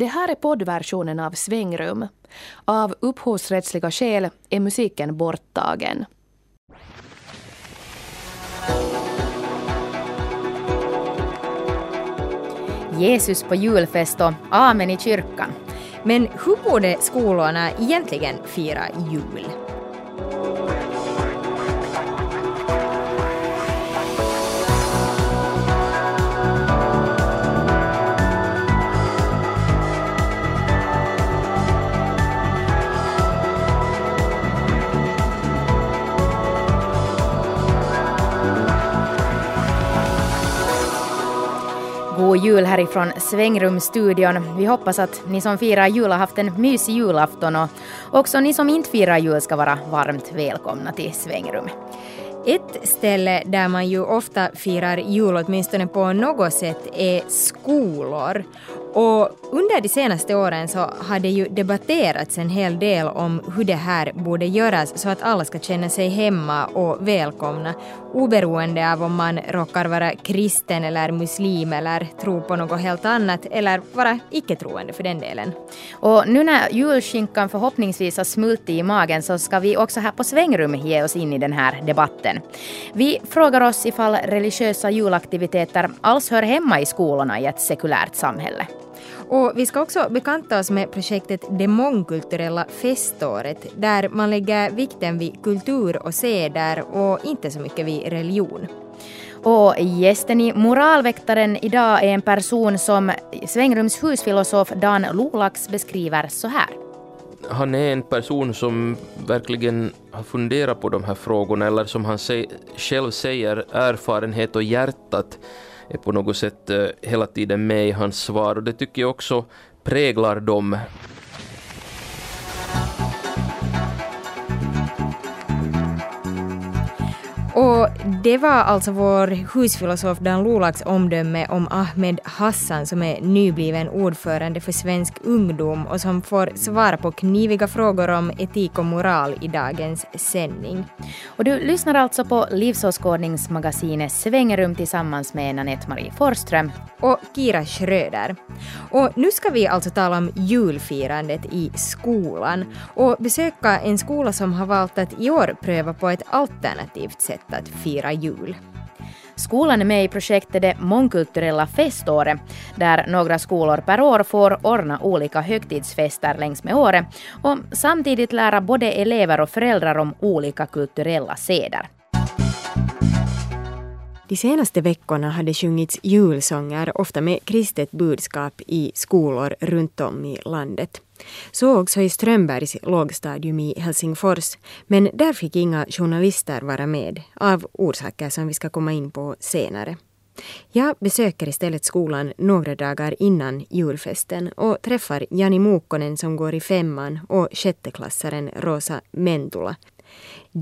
Det här är poddversionen av Svängrum. Av upphovsrättsliga skäl är musiken borttagen. Jesus på julfest och Amen i kyrkan. Men hur borde skolorna egentligen fira jul? God jul härifrån Svängrumstudion. Vi hoppas att ni som firar jul har haft en mysig julafton och också ni som inte firar jul ska vara varmt välkomna till Svängrum. Ett ställe där man ju ofta firar jul åtminstone på något sätt är skolor. Och under de senaste åren så har det ju debatterats en hel del om hur det här borde göras så att alla ska känna sig hemma och välkomna oberoende av om man råkar vara kristen eller muslim eller tro på något helt annat eller vara icke-troende för den delen. Och nu när julskinkan förhoppningsvis har smultit i magen så ska vi också här på Svängrum ge oss in i den här debatten. Vi frågar oss ifall religiösa julaktiviteter alls hör hemma i skolorna i ett sekulärt samhälle. Och vi ska också bekanta oss med projektet Det mångkulturella feståret där man lägger vikten vid kultur och seder och inte så mycket vid religion. Och gästen i Moralväktaren idag är en person som Svängrums husfilosof Dan Lolax beskriver så här. Han är en person som verkligen har funderat på de här frågorna eller som han själv säger erfarenhet och hjärtat är på något sätt eh, hela tiden med i hans svar och det tycker jag också präglar dem. Och det var alltså vår husfilosof Dan Lolax omdöme om Ahmed Hassan som är nybliven ordförande för Svensk Ungdom och som får svara på kniviga frågor om etik och moral i dagens sändning. Och du lyssnar alltså på livsåskådningsmagasinet Svängerum tillsammans med Nanette Marie Forsström och Kira Schröder. Och nu ska vi alltså tala om julfirandet i skolan och besöka en skola som har valt att i år pröva på ett alternativt sätt att fira jul. Skolan är med i projektet Det mångkulturella feståret där några skolor per år får ordna olika högtidsfester längs med året och samtidigt lära både elever och föräldrar om olika kulturella seder. De senaste veckorna har det sjungits julsånger, ofta med kristet budskap, i skolor runt om i landet. Så också i Strömbergs lågstadium i Helsingfors, men där fick inga journalister vara med, av orsaker som vi ska komma in på senare. Jag besöker istället skolan några dagar innan julfesten och träffar Jani Muukkonen som går i femman och sjätteklassaren Rosa Mentula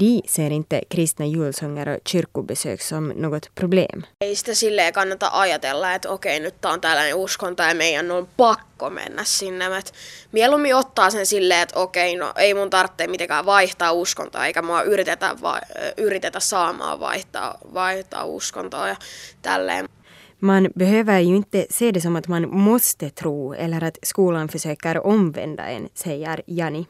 de ser inte kristna julsånger och kyrkobesök som något problem. Ei sitä silleen kannata ajatella, että okei, nyt tää on tällainen uskonto ja meidän on pakko mennä sinne. Et mieluummin ottaa sen silleen, että okei, no ei mun tarvitse mitenkään vaihtaa uskontoa, eikä mua yritetä, va- yritetä saamaan vaihtaa, vaihtaa uskontoa ja tälleen. Man behöver ju inte se det som att man måste tro eller att skolan försöker omvända en, säger Jani.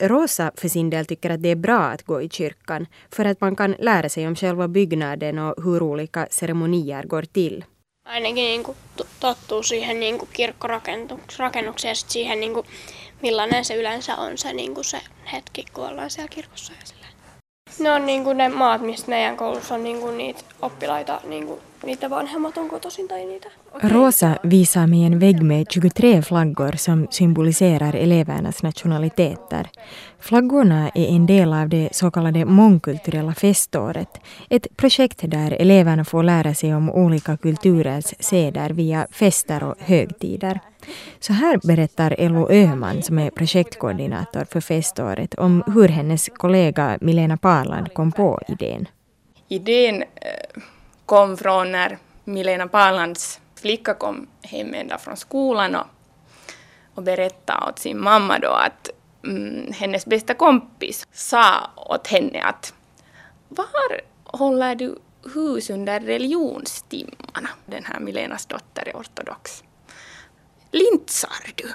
Rosa för sin del tycker att det är bra att gå i kyrkan för att man kan lära sig om själva byggnaden och hur olika ceremonier går till. Ainakin niin kuin tottuu siihen niin kuin kirkkorakennukseen ja siihen, niin kuin, millainen se yleensä on se, niin kuin se hetki, kun ollaan siellä kirkossa. Ja ne on niin kuin ne maat, mistä meidän koulussa on niin kuin niitä oppilaita niin kuin niitä vanhemmat on kotoisin tai niitä. Rosa visar mig en vägg med 23 flaggor som symboliserar elevernas nationaliteter. Flaggorna är en del av det så kallade mångkulturella feståret, ett projekt där eleverna får lära sig om olika kulturers seder via fester och högtider. Så här berättar Ello Öhman, som är projektkoordinator för feståret, om hur hennes kollega Milena Parland kom på idén. Idén eh, kom från när Milena Parlands flicka kom hem ända från skolan och, och berättade åt sin mamma då att mm, hennes bästa kompis sa åt henne att var håller du hus under religionstimmarna? Den här Milenas dotter är ortodox. lintsar du?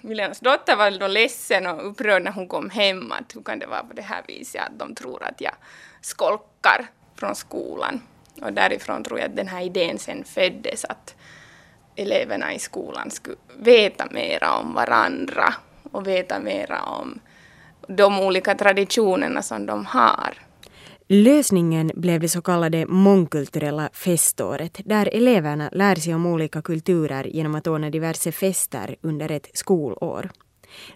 Milenas dotter var då ledsen och upprörd när hon kom hem att hur kan det vara på det här viset att de tror att jag skolkar från skolan. Och därifrån tror jag att den här idén sen föddes att eleverna i skolan skulle veta mera om varandra och veta mera om de olika traditionerna som de har. Lösningen blev det så kallade mångkulturella feståret där eleverna lär sig om olika kulturer genom att ordna diverse fester under ett skolår.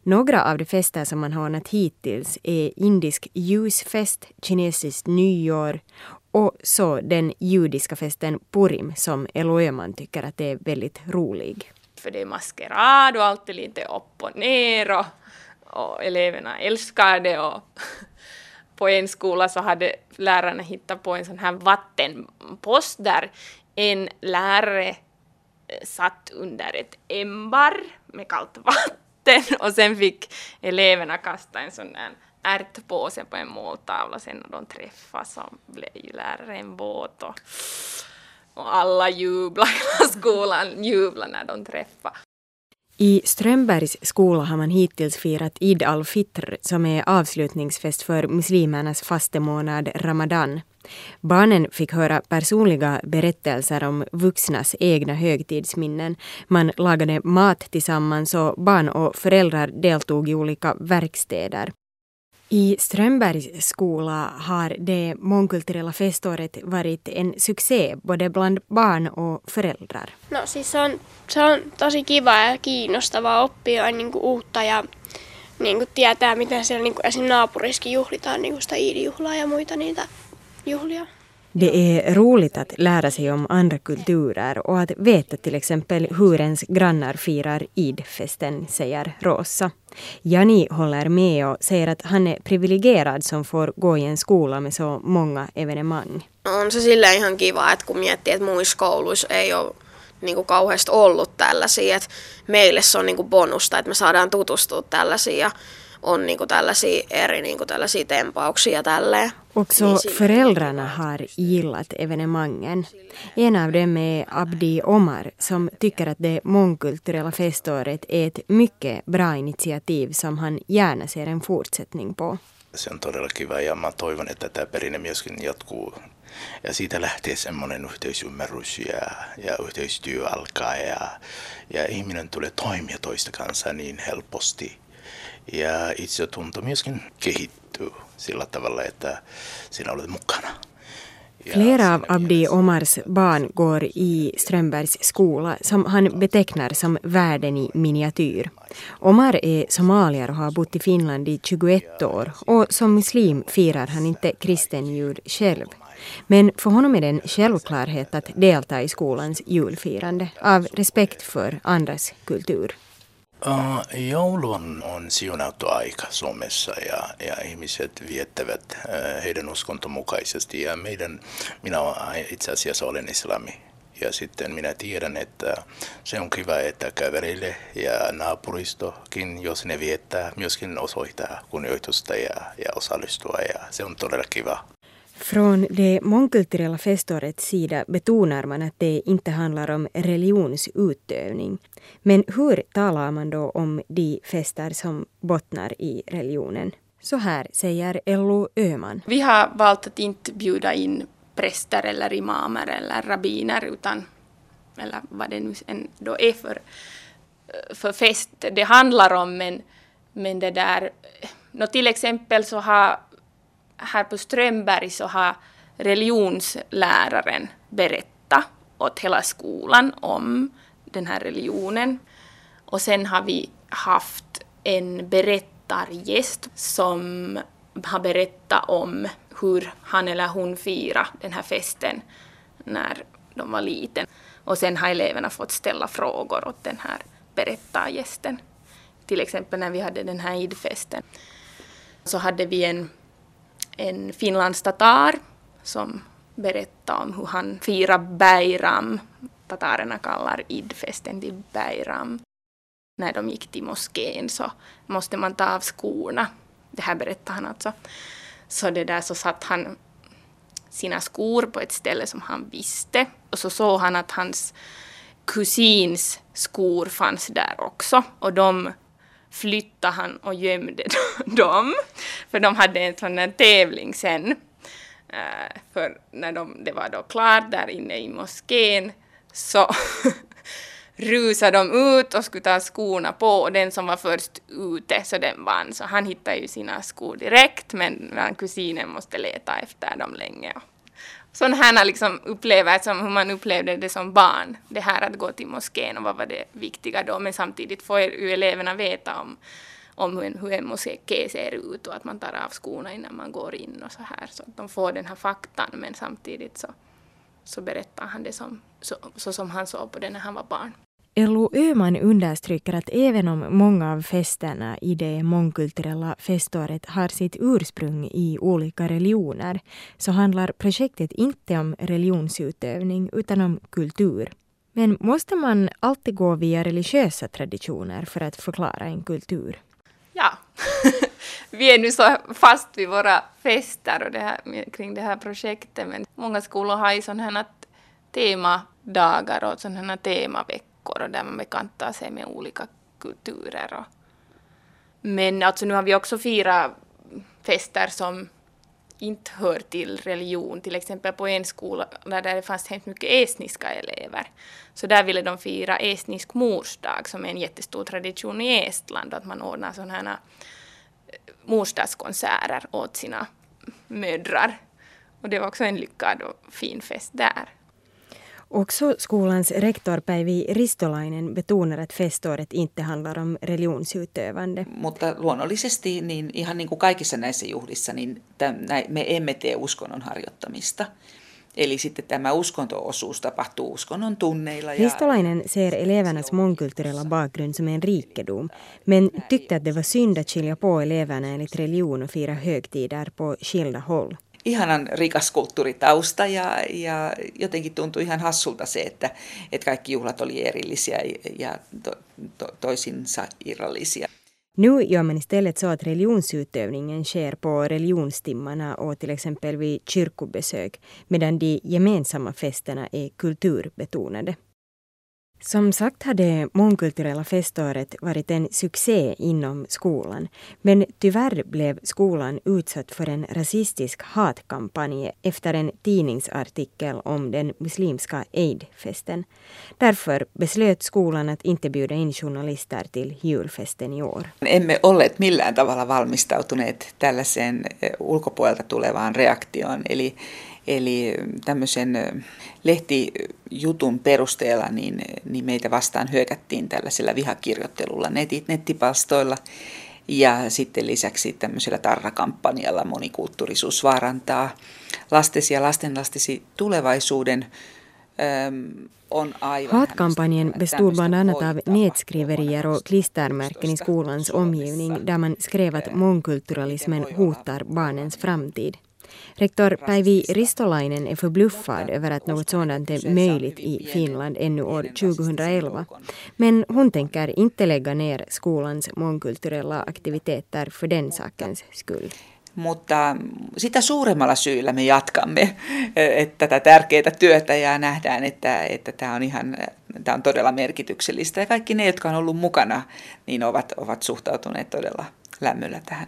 Några av de fester som man har ordnat hittills är indisk ljusfest, kinesiskt nyår och så den judiska festen Purim som Elo Öhman tycker att det är väldigt rolig. För det är maskerad och allt är lite upp och ner och, och eleverna älskar det och på en skola så hade lärarna hittat på en sån här vattenpost där en lärare satt under ett ämbar med kallt vatten och sen fick eleverna kasta en sån där ärtpåse på en måltavla sen när de träffas så blev ju läraren våt och, och alla jublade, hela skolan jublade när de träffade. I Strömbergs skola har man hittills firat Id al-Fitr som är avslutningsfest för muslimernas fastemånad Ramadan. Barnen fick höra personliga berättelser om vuxnas egna högtidsminnen. Man lagade mat tillsammans och barn och föräldrar deltog i olika verkstäder. I Strömbergs skola har det mångkulturella feståret varit en succé både bland barn och föräldrar. No siis se on, se on tosi kiva ja kiinnostavaa oppia niin kuin uutta ja niin kuin tietää, miten siellä niin kuin esim. naapuriskin juhlitaan niin kuin sitä iidijuhlaa ja muita niitä juhlia. Det är roligt att lära sig om andra kulturer och att veta till exempel hur ens grannar firar idfesten, säger Rosa. Jani håller med och säger att han är privilegierad som får gå i en skola med så många evenemang. On se sillä ihan kiva, että kun miettii, että muissa kouluissa ei ole niin kuin kauheasti ollut tällaisia, että meille se on niin kuin bonusta, että me saadaan tutustua tällaisiin ja on niin kuin tällaisia eri niin kuin tällaisia tempauksia tälleen. Också föräldrarna har gillat evenemangen. En av dem är Abdi Omar som tycker att det mångkulturella feståret är ett mycket bra initiativ som han gärna ser en fortsättning på. Se on todella kiva ja mä toivon, että tämä perinne myöskin jatkuu. Ja siitä lähtee semmoinen yhteisymmärrys ja, ja yhteistyö alkaa ja, ja ihminen tulee toimia toista kanssa niin helposti. Ja itsetunto myöskin kehittyy sillä tavalla, että sinä olet mukana. Flera av Abdi Omars barn går i Strömbergs skola som han betecknar som världen i miniatyr. Omar är somalier och har bott i Finland i 21 år och som muslim firar han inte kristen jul själv. Men för honom är det en självklarhet att delta i skolans julfirande av respekt för andras kultur. Uh, joulu on, siunattu aika Suomessa ja, ja ihmiset viettävät uh, heidän uskonto mukaisesti. Ja meidän, minä itse asiassa olen islami. Ja sitten minä tiedän, että se on kiva, että kävereille ja naapuristokin, jos ne viettää, myöskin osoittaa kunnioitusta ja, ja osallistua. Ja se on todella kiva. Från det mångkulturella festårets sida betonar man att det inte handlar om religionsutövning. Men hur talar man då om de fester som bottnar i religionen? Så här säger Ello Öhman. Vi har valt att inte bjuda in präster eller imamer eller rabbiner utan eller vad det nu då är för, för fest det handlar om men, men det där, no, till exempel så har här på Strömberg så har religionsläraren berättat åt hela skolan om den här religionen. Och sen har vi haft en berättargäst som har berättat om hur han eller hon firade den här festen när de var liten. Och sen har eleverna fått ställa frågor åt den här berättargästen. Till exempel när vi hade den här idfesten så hade vi en en finlandstatar som berättade om hur han firar Beiram. Tatarerna kallar idfesten till Beiram. När de gick till moskén så måste man ta av skorna. Det här berättade han alltså. Så det där så satt han sina skor på ett ställe som han visste och så såg han att hans kusins skor fanns där också och de flyttade han och gömde dem. För de hade en sån här tävling sen. Uh, för när de, det var då klart där inne i moskén så rusade de ut och skulle ta skorna på och den som var först ute så den vann. Så han hittade ju sina skor direkt men kusinen måste leta efter dem länge. Sådana här liksom upplever som hur man upplevde det som barn, det här att gå till moskén och vad var det viktiga då, men samtidigt får ju eleverna veta om, om hur en, hur en moské ser ut och att man tar av skorna innan man går in och så här, så att de får den här faktan men samtidigt så, så berättar han det som, så, så som han såg på det när han var barn. Ello Öhman understryker att även om många av festerna i det mångkulturella feståret har sitt ursprung i olika religioner så handlar projektet inte om religionsutövning utan om kultur. Men måste man alltid gå via religiösa traditioner för att förklara en kultur? Ja, vi är nu så fast vid våra fester och det här, kring det här projektet men många skolor har ju sådana här temadagar och sådana här temaveckor veckor och där man bekantar sig med olika kulturer. Och, men alltså nu har vi också firat fester som inte hör till religion, till exempel på en skola där det fanns hemskt mycket estniska elever. Så där ville de fira estnisk morsdag som är en jättestor tradition i Estland, att man ordnar sådana här eh, morsdagskonserter åt sina mödrar. Och det var också en lyckad och fin fest där. Också skolans rektor Päivi Ristolainen betonar att feståret inte handlar om religionsutövande. Mutta luonnollisesti niin ihan niin kuin kaikissa näissä juhlissa niin me emme tee uskonnon harjoittamista. Eli sitten tämä uskontoosuus tapahtuu uskonnon tunneilla. Ja... Ristolainen ser elevernas mångkulturella bakgrund som en rikedom, men tyckte att det var synd att skilja på eleverna enligt religion och fira högtider på skilda håll ihanan rikas kulttuuritausta ja, ja jotenkin tuntui ihan hassulta se, että, että kaikki juhlat oli erillisiä ja to, to, toisinsa irrallisia. Nu gör man istället så att religionsutövningen sker på religionstimmarna och till exempel vid kyrkobesök, medan de gemensamma festerna är kulturbetonade. Som sagt hade mångkulturella feståret varit en succé inom skolan. Men tyvärr blev skolan utsatt för en rasistisk hatkampanj efter en tidningsartikel om den muslimska Eid-festen. Därför beslöt skolan att inte bjuda in journalister till julfesten i år. Emme olleet millään tavalla valmistautuneet tällaiseen eh, ulkopuolelta tulevaan reaktioon. Eli Eli tämmöisen lehtijutun perusteella niin, niin meitä vastaan hyökättiin tällaisella vihakirjoittelulla netit, nettipalstoilla. Ja sitten lisäksi tämmöisellä tarrakampanjalla monikulttuurisuus vaarantaa lastesi ja lastenlastesi tulevaisuuden. Hatkampanjen bestod bland annat av nedskriverier och klistermärken i skolans omgivning där man skrev att mångkulturalismen hotar barnens framtid. Rektor Päivi Ristolainen är förbluffad över att något sådant är möjligt i Finland ännu år 2011. Men hon tänker inte lägga ner skolans mångkulturella aktiviteter för den sakens skull. Mutta sitä suuremmalla syyllä me jatkamme että tätä tärkeää työtä ja nähdään, että, että tämä, on ihan, tämä on todella merkityksellistä. Ja kaikki ne, jotka on ollut mukana, niin ovat, ovat suhtautuneet todella lämmöllä tähän.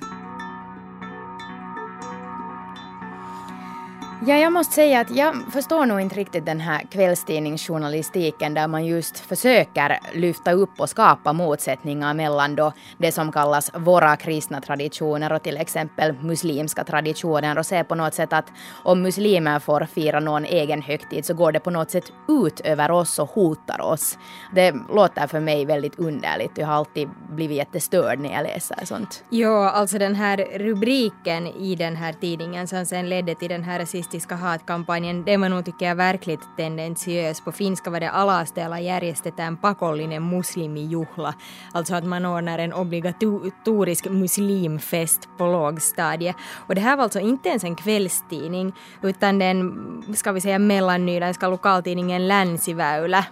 Ja, jag måste säga att jag förstår nog inte riktigt den här kvällstidningsjournalistiken där man just försöker lyfta upp och skapa motsättningar mellan då det som kallas våra kristna traditioner och till exempel muslimska traditioner och se på något sätt att om muslimer får fira någon egen högtid så går det på något sätt ut över oss och hotar oss. Det låter för mig väldigt underligt. Jag har alltid blivit jättestörd när jag läser sånt. Ja, alltså den här rubriken i den här tidningen som sen ledde till den här hatkampanjen, det var nog tycker jag verkligt tendentiös. På finska var det alasteella järjestetään pakollinen muslimijuhla, alltså att man ordnar en obligatorisk muslimfest på lågstadiet. Och det här var alltså inte ens en kvällstidning, utan den, ska vi säga mellannyländska lokaltidningen Länsiväylä,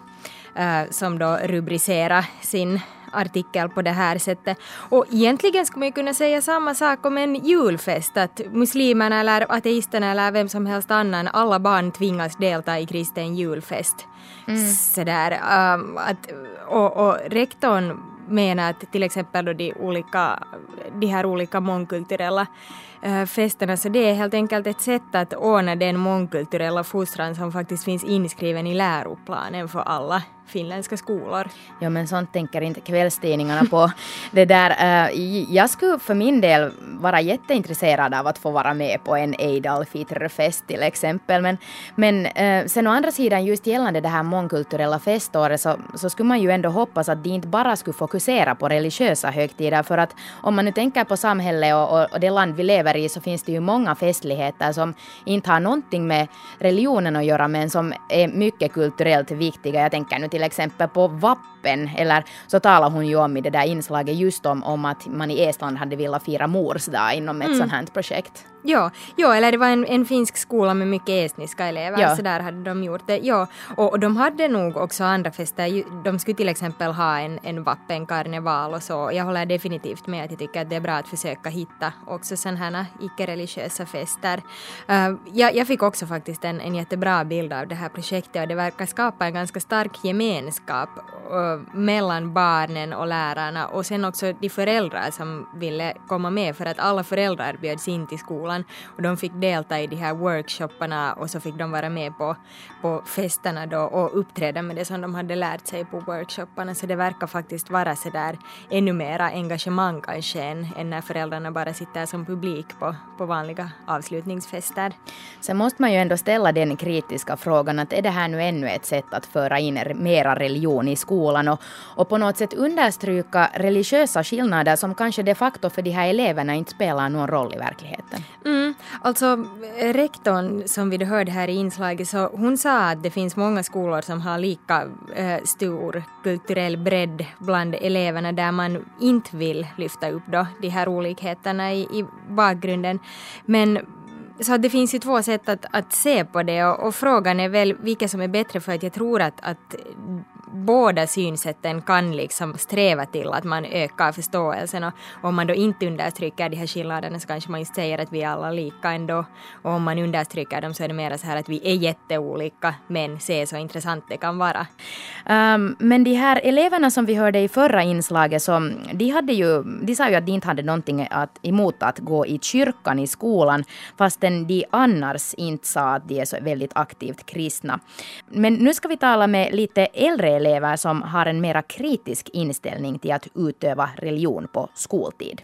eh, som då rubricerar sin artikel på det här sättet. Och egentligen skulle man kunna säga samma sak om en julfest, att muslimerna eller ateisterna eller vem som helst annan, alla barn tvingas delta i kristen julfest. Mm. Sådär, um, att, och, och rektorn menar att till exempel då de, olika, de här olika mångkulturella festerna, så det är helt enkelt ett sätt att ordna den mångkulturella fostran som faktiskt finns inskriven i läroplanen för alla finländska skolor. Ja men sånt tänker inte kvällstidningarna på. det där, uh, jag skulle för min del vara jätteintresserad av att få vara med på en Eid al-Fitr-fest till exempel. Men, men uh, sen å andra sidan just gällande det här mångkulturella feståret så, så skulle man ju ändå hoppas att de inte bara skulle fokusera på religiösa högtider för att om man nu tänker på samhället och, och, och det land vi lever i så finns det ju många festligheter som inte har någonting med religionen att göra men som är mycket kulturellt viktiga. Jag tänker nu till exempel på vappen, eller så talar hon ju om i det där inslaget just om, om att man i Estland hade velat fira mors dag inom ett mm. sånt här projekt. Ja, ja, eller det var en, en finsk skola med mycket estniska elever, ja. så där hade de gjort det. Ja, och, och de hade nog också andra fester. De skulle till exempel ha en, en vappenkarneval och så. Jag håller definitivt med att jag tycker att det är bra att försöka hitta också sådana här icke-religiösa fester. Uh, jag, jag fick också faktiskt en, en jättebra bild av det här projektet och det verkar skapa en ganska stark gemenskap uh, mellan barnen och lärarna och sen också de föräldrar som ville komma med för att alla föräldrar bjöds in till skolan skolan och de fick delta i de här workshopparna och så fick de vara med på, på festerna då och uppträda med det som de hade lärt sig på workshopparna så det verkar faktiskt vara så där ännu mera engagemang kanske än, än när föräldrarna bara sitter som publik på, på vanliga avslutningsfester. Sen måste man ju ändå ställa den kritiska frågan att är det här nu ännu ett sätt att föra in mera religion i skolan och, och på något sätt understryka religiösa skillnader som kanske de facto för de här eleverna inte spelar någon roll i verkligheten. Mm, alltså rektorn som vi hörde här i inslaget så hon sa att det finns många skolor som har lika äh, stor kulturell bredd bland eleverna där man inte vill lyfta upp då de här olikheterna i, i bakgrunden. Men så det finns ju två sätt att, att se på det och, och, frågan är väl vilka som är bättre för att jag tror att, att båda synsätten kan liksom sträva till att man ökar förståelsen och om man då inte understryker de här skillnaderna så kanske man inte säger att vi är alla lika ändå och om man understryker dem så är det mer så här att vi är jätteolika men se så intressant det kan vara. Um, men de här eleverna som vi hörde i förra inslaget så de, hade ju, de sa ju att de inte hade någonting att, emot att gå i kyrkan i skolan fastän de annars inte sa att de är så väldigt aktivt kristna. Men nu ska vi tala med lite äldre elever som har en mera kritisk inställning till att utöva religion på skoltid.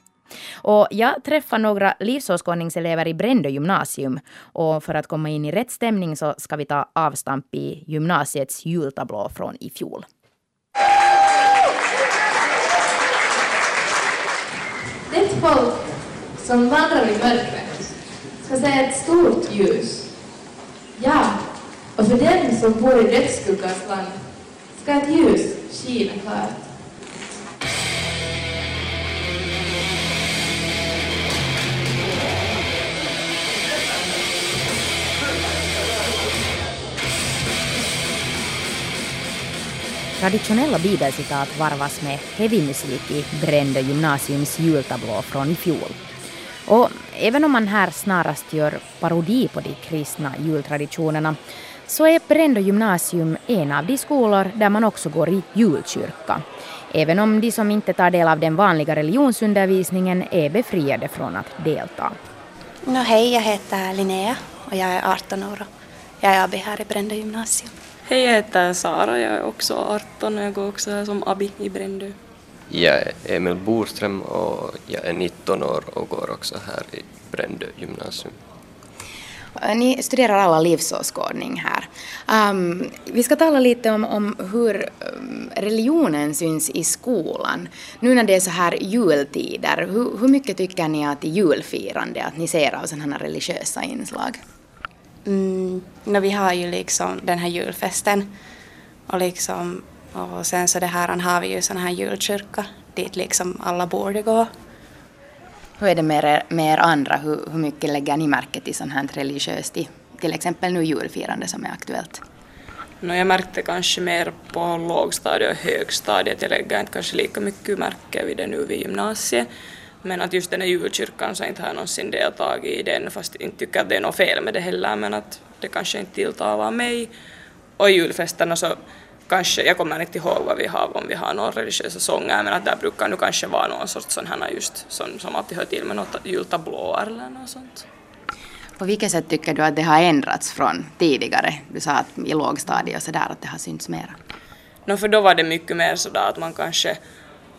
Och jag träffar några livsåskådningselever i Brändö gymnasium och för att komma in i rätt stämning så ska vi ta avstamp i gymnasiets jultablå från i fjol. Det folk som vandrar i mörkret ska se ett stort ljus. Ja, och för den som bor i dödsskuggans land ska ett ljus skina klart. Traditionella bibelcitat varvas med heavymusik i Brändö gymnasiums jultablå från i fjol. Och även om man här snarast gör parodi på de kristna jultraditionerna så är Brände gymnasium en av de skolor där man också går i julkyrka. Även om de som inte tar del av den vanliga religionsundervisningen är befriade från att delta. No, hej, jag heter Linnea och jag är 18 år och jag är abi här i Brändö gymnasium. Hej, jag heter Sara, jag är också 18 och jag går också här som abi i Brändö. Jag är Emil Boström och jag är 19 år och går också här i Brändö gymnasium. Eh, ni studerar alla livsåskådning här. Um, vi ska tala lite om, om hur ehm, religionen syns i skolan. Nu när det är så här jultider, hur, hur mycket tycker ni att i julfirande att ni ser av sådana här religiösa inslag? Mm, no, vi har ju liksom den här julfesten och liksom och sen så det här har vi ju sån här julkyrka dit liksom alla borde gå. Hur är det med er, med er andra? Hur, hur mycket lägger ni märke till sånt här religiöst, i till exempel nu julfirande som är aktuellt? No, jag märkte kanske mer på lågstadiet och högstadiet. Jag lägger inte kanske lika mycket märke vid det nu vid gymnasiet. Men att just den här julkyrkan så inte har jag någonsin deltagit i den fast inte tycker att det är något fel med det heller men att det kanske inte tilltalar mig. Och julfesterna så kanske, jag kommer inte ihåg vad vi har, om vi har några religiösa sånger, men att där brukar nu kanske vara någon sorts sån här just som, som alltid hör till med något jultablåer eller något sånt. På vilket sätt tycker du att det har ändrats från tidigare? Du sa att i lågstadiet och sådär att det har synts mera. No, för då var det mycket mer sådär att man kanske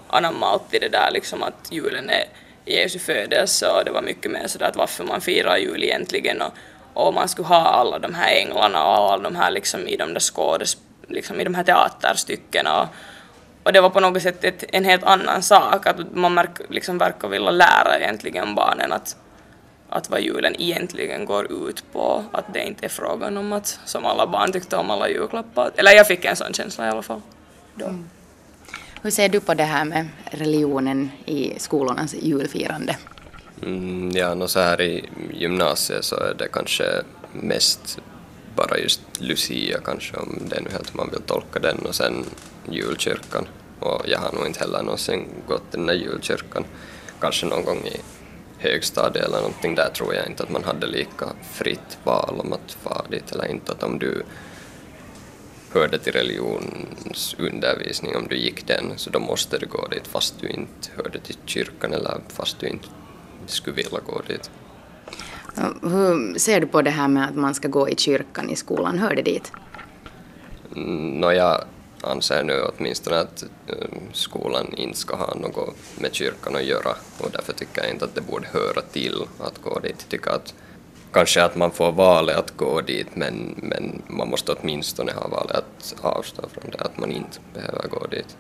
anammade alltid det där liksom att julen är Jesu födelse och det var mycket mer sådär att varför man firar jul egentligen och, och man skulle ha alla de här änglarna och alla de här liksom i de där skådes, liksom i de här teaterstyckena och, och det var på något sätt ett, en helt annan sak att man märk, liksom verkar vilja lära egentligen barnen att att vad julen egentligen går ut på, att det inte är frågan om att, som alla barn tyckte om alla julklappar, eller jag fick en sån känsla i alla fall. Då. Mm. Hur ser du på det här med religionen i skolornas julfirande? Mm, ja, no så här i gymnasiet så är det kanske mest bara just Lucia kanske, om det är nu helt hur man vill tolka den, och sen julkyrkan. Och jag har nog inte heller någonsin gått den där julkyrkan. Kanske någon gång i högstadiet eller någonting, där tror jag inte att man hade lika fritt val om att fara dit eller inte. Att om du hörde till religionsundervisning, om du gick den, så då måste du gå dit fast du inte hörde till kyrkan eller fast du inte skulle vilja gå dit. Hur ser du på det här med att man ska gå i kyrkan i skolan? Hör det dit? Mm, no, jag anser nu åtminstone att eh, skolan inte ska ha något med kyrkan att göra och därför tycker jag inte att det borde höra till att gå dit. Jag tycker att kanske att man får valet att gå dit men, men man måste åtminstone ha valet att avstå från det, att man inte behöver gå dit.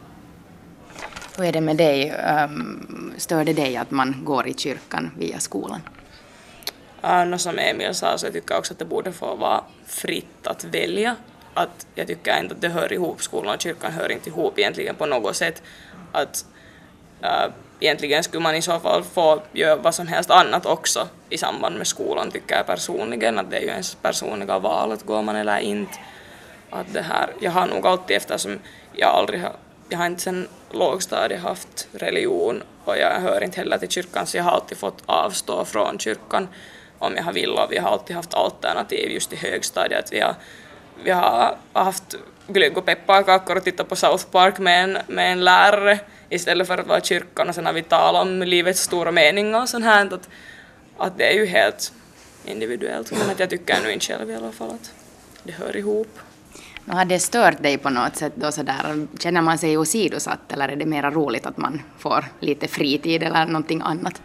Hur är det med dig? Um, stör det dig att man går i kyrkan via skolan? No, som Emil sa så jag tycker också att det borde få vara fritt att välja. Att jag tycker inte att det hör ihop, skolan och kyrkan hör inte ihop egentligen på något sätt. Att äh, egentligen skulle man i så fall få göra vad som helst annat också i samband med skolan tycker jag personligen att det är ju ens personliga val att går man eller inte. Att det här, jag har nog alltid eftersom jag aldrig har, jag har inte sen lågstadiet haft religion och jag hör inte heller till kyrkan så jag har alltid fått avstå från kyrkan om jag har velat. Vi har alltid haft alternativ just i högstadiet. Vi har, vi har haft glögg och pepparkakor och tittat på South Park med en, med en lärare istället för att vara i kyrkan och sen har vi talat om livets stora meningar och sånt här. Att, att det är ju helt individuellt men att jag tycker nu inte själv i alla fall att det hör ihop. Men har det stört dig på något sätt då sådär? Känner man sig åsidosatt eller är det mera roligt att man får lite fritid eller någonting annat?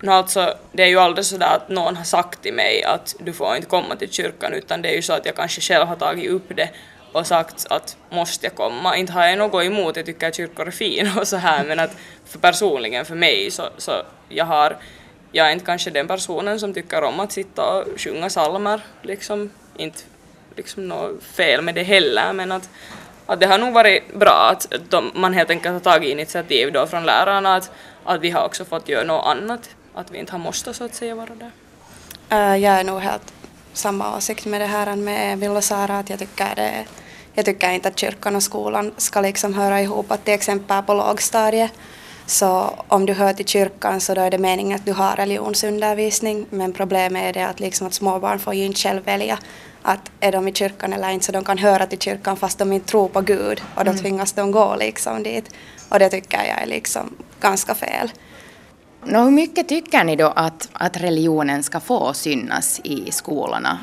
No, alltså, det är ju aldrig sådär att någon har sagt till mig att du får inte komma till kyrkan utan det är ju så att jag kanske själv har tagit upp det och sagt att måste jag komma. Inte har jag något emot, jag tycker att kyrkor är fina och så här men att för personligen för mig så, så jag har jag är inte kanske den personen som tycker om att sitta och sjunga psalmer liksom. Inte liksom något fel med det heller men att, att det har nog varit bra att de, man helt enkelt har tagit initiativ då från lärarna att, att vi har också fått göra något annat. Att vi inte har måste så att säga vara där. Uh, jag är nog helt samma åsikt med det här med och Sara att jag tycker det jag tycker inte att kyrkan och skolan ska liksom höra ihop. Att till exempel på lågstadiet så om du hör till kyrkan så då är det meningen att du har religionsundervisning men problemet är det att, liksom att småbarn får ju inte själv välja att är de i kyrkan eller inte så de kan höra till kyrkan fast de inte tror på Gud och då mm. tvingas de gå liksom dit och det tycker jag är liksom ganska fel. Nå, hur mycket tycker ni då att, att religionen ska få synas i skolorna?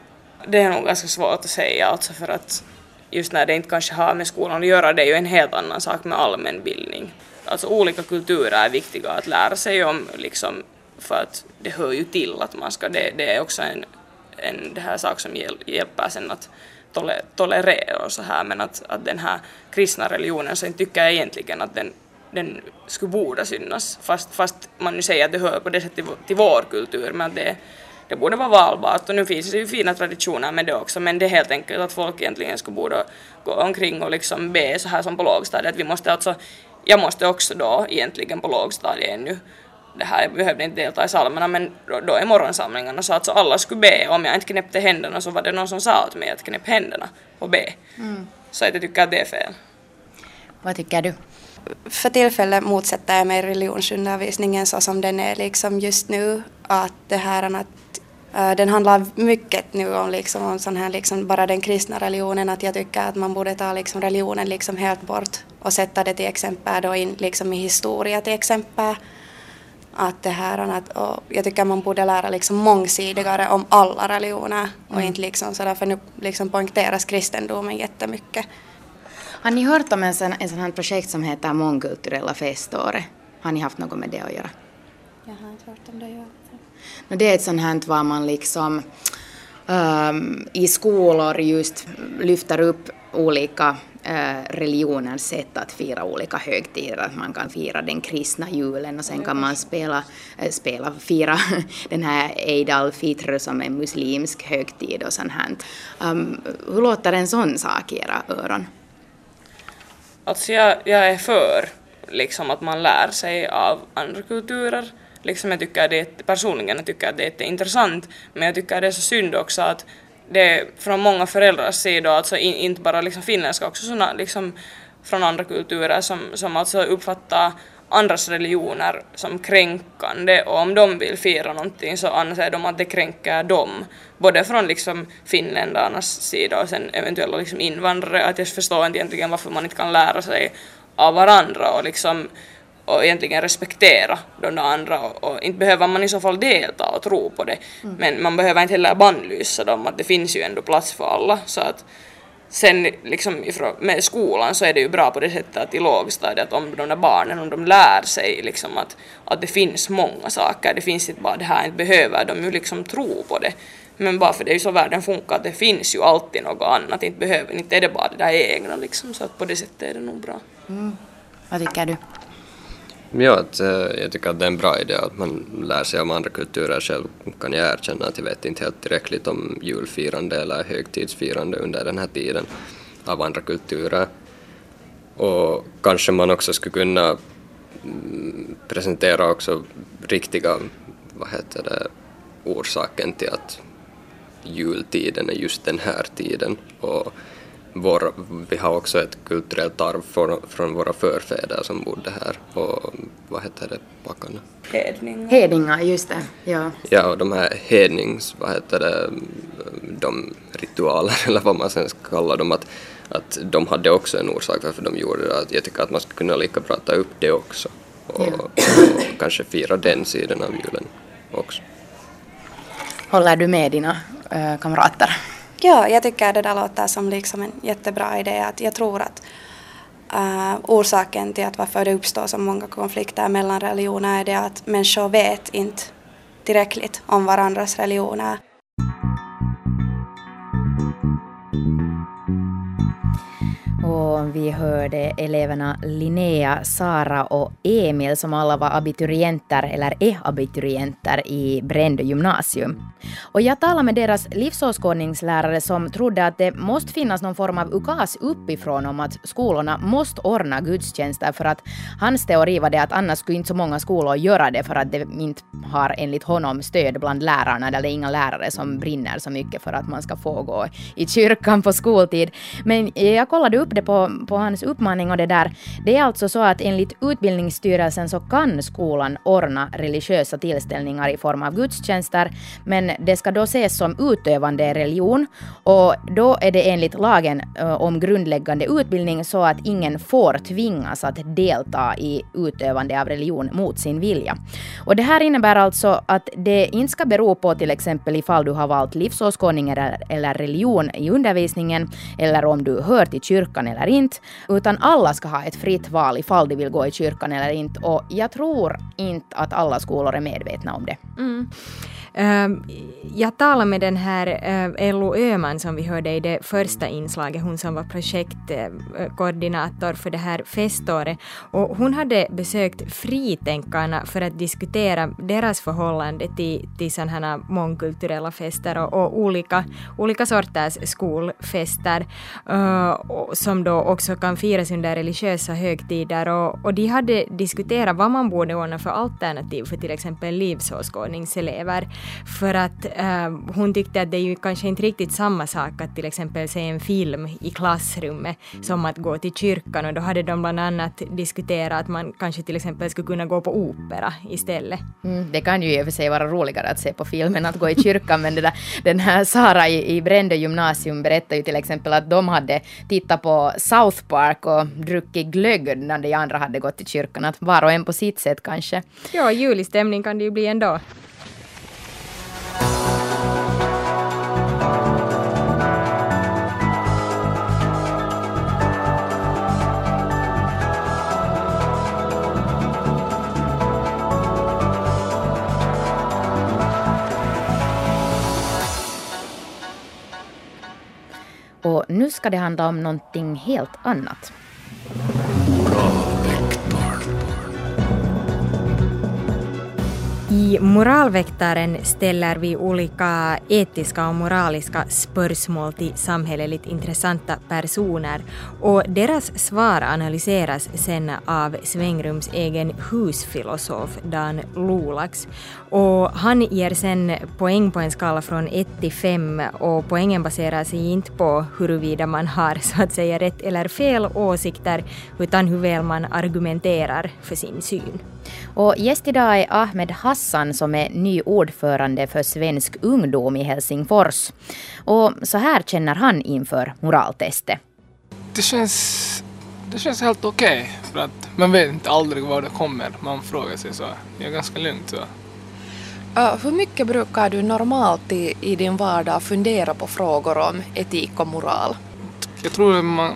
Det är nog ganska svårt att säga alltså för att just när det inte kanske har med skolan att göra, det är ju en helt annan sak med allmänbildning. Alltså olika kulturer är viktiga att lära sig om liksom för att det hör ju till att man ska, det, det är också en, en det här sak som hjälper sen att tolerera och så här men att, att den här kristna religionen så tycker jag egentligen att den, den skulle borde synas fast, fast man nu säger att det hör på det sättet till, vår kultur men det, det borde vara valbart och nu finns det ju fina traditioner med det också men det är helt enkelt att folk egentligen skulle borde gå omkring och liksom be så här som på lågstadiet vi måste alltså jag måste också då egentligen på lågstadiet ännu det här, jag behövde inte delta i psalmerna men då, då i morgonsamlingarna så alltså alla skulle be. Om jag inte knäppte händerna så var det någon som sa åt mig att knäpp händerna och be. Mm. Så jag tycker att det är fel. Vad tycker du? För tillfället motsätter jag mig religionsundervisningen så som den är liksom just nu. Att det här att uh, den handlar mycket nu om, liksom, om sån här, liksom, bara den kristna religionen. Att jag tycker att man borde ta liksom, religionen liksom helt bort och sätta det till exempel då in liksom, i historia till exempel. Att det här, att, jag tycker man borde lära liksom mångsidigare om alla religioner och Mm. inte liksom sådär för nu liksom poängteras kristendomen jättemycket. Har ni hört om en sån, en sån här projekt som heter Mångkulturella feståret? Har ni haft något med det att göra? Jag har inte hört om det. Ja. No, det är ett sånt här var man liksom ehm, i skolor just lyfter upp olika uh, religioners sätt att fira olika högtider. Att man kan fira den kristna julen och sen kan man spela, eh, spela fira den här Eid al-Fitr som är muslimsk högtid och sånt här. Um, hur låter en sån sak i era öron? Alltså jag, jag är för liksom att man lär sig av andra kulturer. Liksom jag tycker det, personligen jag tycker att det är intressant men jag tycker det är så synd också att det från många föräldrars sida, alltså in, inte bara liksom finländska, också såna, liksom från andra kulturer som, som alltså uppfattar andras religioner som kränkande och om de vill fira någonting så anser de att det kränker dem. Både från liksom finländarnas sida och sen eventuella liksom invandrare. Att jag förstår inte egentligen varför man inte kan lära sig av varandra och liksom och egentligen respektera de där andra och, och inte behöver man i så fall delta och tro på det. Mm. Men man behöver inte heller bannlysa dem att det finns ju ändå plats för alla. Så att sen liksom med skolan så är det ju bra på det sättet att i lågstadiet att om de där barnen om de lär sig liksom att, att det finns många saker, det finns inte bara det här, inte behöver de ju liksom tro på det. Men bara för det är ju så världen funkar att det finns ju alltid något annat, inte behöver, inte är det bara det där egna liksom så att på det sättet är det nog bra. Mm. Vad tycker du? Ja, att, eh, jag tycker att det är en bra idé att man lär sig om andra kulturer. Själv kan jag erkänna att jag vet inte helt tillräckligt om julfirande eller högtidsfirande under den här tiden av andra kulturer. Och kanske man också skulle kunna mm, presentera också riktiga, vad heter det, orsaken till att jultiden är just den här tiden. Och vår, vi har också ett kulturellt arv från, från våra förfäder som bodde här. Och vad heter det, packarna? Hedningar. Hedingar, just det. Ja. Ja, och de här hednings, vad heter det, de ritualer eller vad man sen ska kalla dem, att, att de hade också en orsak varför de gjorde det. Att jag tycker att man skulle kunna lika bra ta upp det också. Och, Ja. och kanske fira den sidan av julen också. Håller du med dina äh, kamrater? Ja, jag tycker det där låter som liksom en jättebra idé. Att jag tror att uh, orsaken till att varför det uppstår så många konflikter mellan religioner är det att människor vet inte tillräckligt om varandras religioner. Vi hörde eleverna Linnea, Sara och Emil som alla var abiturienter, eller är abiturienter i Brändö gymnasium. Och jag talade med deras livsåskådningslärare som trodde att det måste finnas någon form av ukas uppifrån om att skolorna måste ordna gudstjänster för att hans teori var det att annars skulle inte så många skolor göra det för att det inte har enligt honom stöd bland lärarna, eller det är inga lärare som brinner så mycket för att man ska få gå i kyrkan på skoltid. Men jag kollade upp det på, på hans uppmaning och det där. Det är alltså så att enligt Utbildningsstyrelsen så kan skolan ordna religiösa tillställningar i form av gudstjänster, men det ska då ses som utövande religion och då är det enligt lagen eh, om grundläggande utbildning så att ingen får tvingas att delta i utövande av religion mot sin vilja. Och det här innebär alltså att det inte ska bero på till exempel ifall du har valt livsåskådning eller religion i undervisningen eller om du hör till kyrkan eller inte, utan alla ska ha ett fritt val ifall de vill gå i kyrkan eller inte och jag tror inte att alla skolor är medvetna om det. Mm. Ehm, jag talade med den här eh, Ello Öman som vi hörde i det första inslaget, hon som var projektkoordinator eh, för det här feståret. Och hon hade besökt Fritänkarna för att diskutera deras förhållande till, till sådana här mångkulturella fester och, och olika, olika sorters skolfester eh, som då också kan firas under religiösa högtider. Och, och de hade diskuterat vad man borde ordna för alternativ för till exempel livsåskådningselever. För att uh, hon tyckte att det är ju kanske inte riktigt samma sak att till exempel se en film i klassrummet som att gå till kyrkan och då hade de bland annat diskuterat att man kanske till exempel skulle kunna gå på opera istället. Mm, det kan ju i och för sig vara roligare att se på film än att gå i kyrkan men där, den här Sara i, i Brände gymnasium berättade ju till exempel att de hade tittat på South Park och druckit glögg när de andra hade gått till kyrkan. Att var och en på sitt sätt kanske. Ja, julig stämning kan det ju bli ändå. Och nu ska det handla om någonting helt annat. I Moralväktaren ställer vi olika etiska och moraliska spörsmål till samhälleligt intressanta personer och deras svar analyseras sen av Svängrums egen husfilosof Dan Lulax. Och han ger sen poäng på en skala från 1 till 5 och poängen baserar sig inte på huruvida man har så att säga rätt eller fel åsikter utan hur väl man argumenterar för sin syn. Och gäst idag är Ahmed Hassan som är ny ordförande för Svensk ungdom i Helsingfors. Och så här känner han inför moraltestet. Det känns, det känns helt okej okay, för att man vet inte aldrig var det kommer. Man frågar sig så. Det är ganska lugnt så. Uh, hur mycket brukar du normalt i, i din vardag fundera på frågor om etik och moral? Jag tror att man,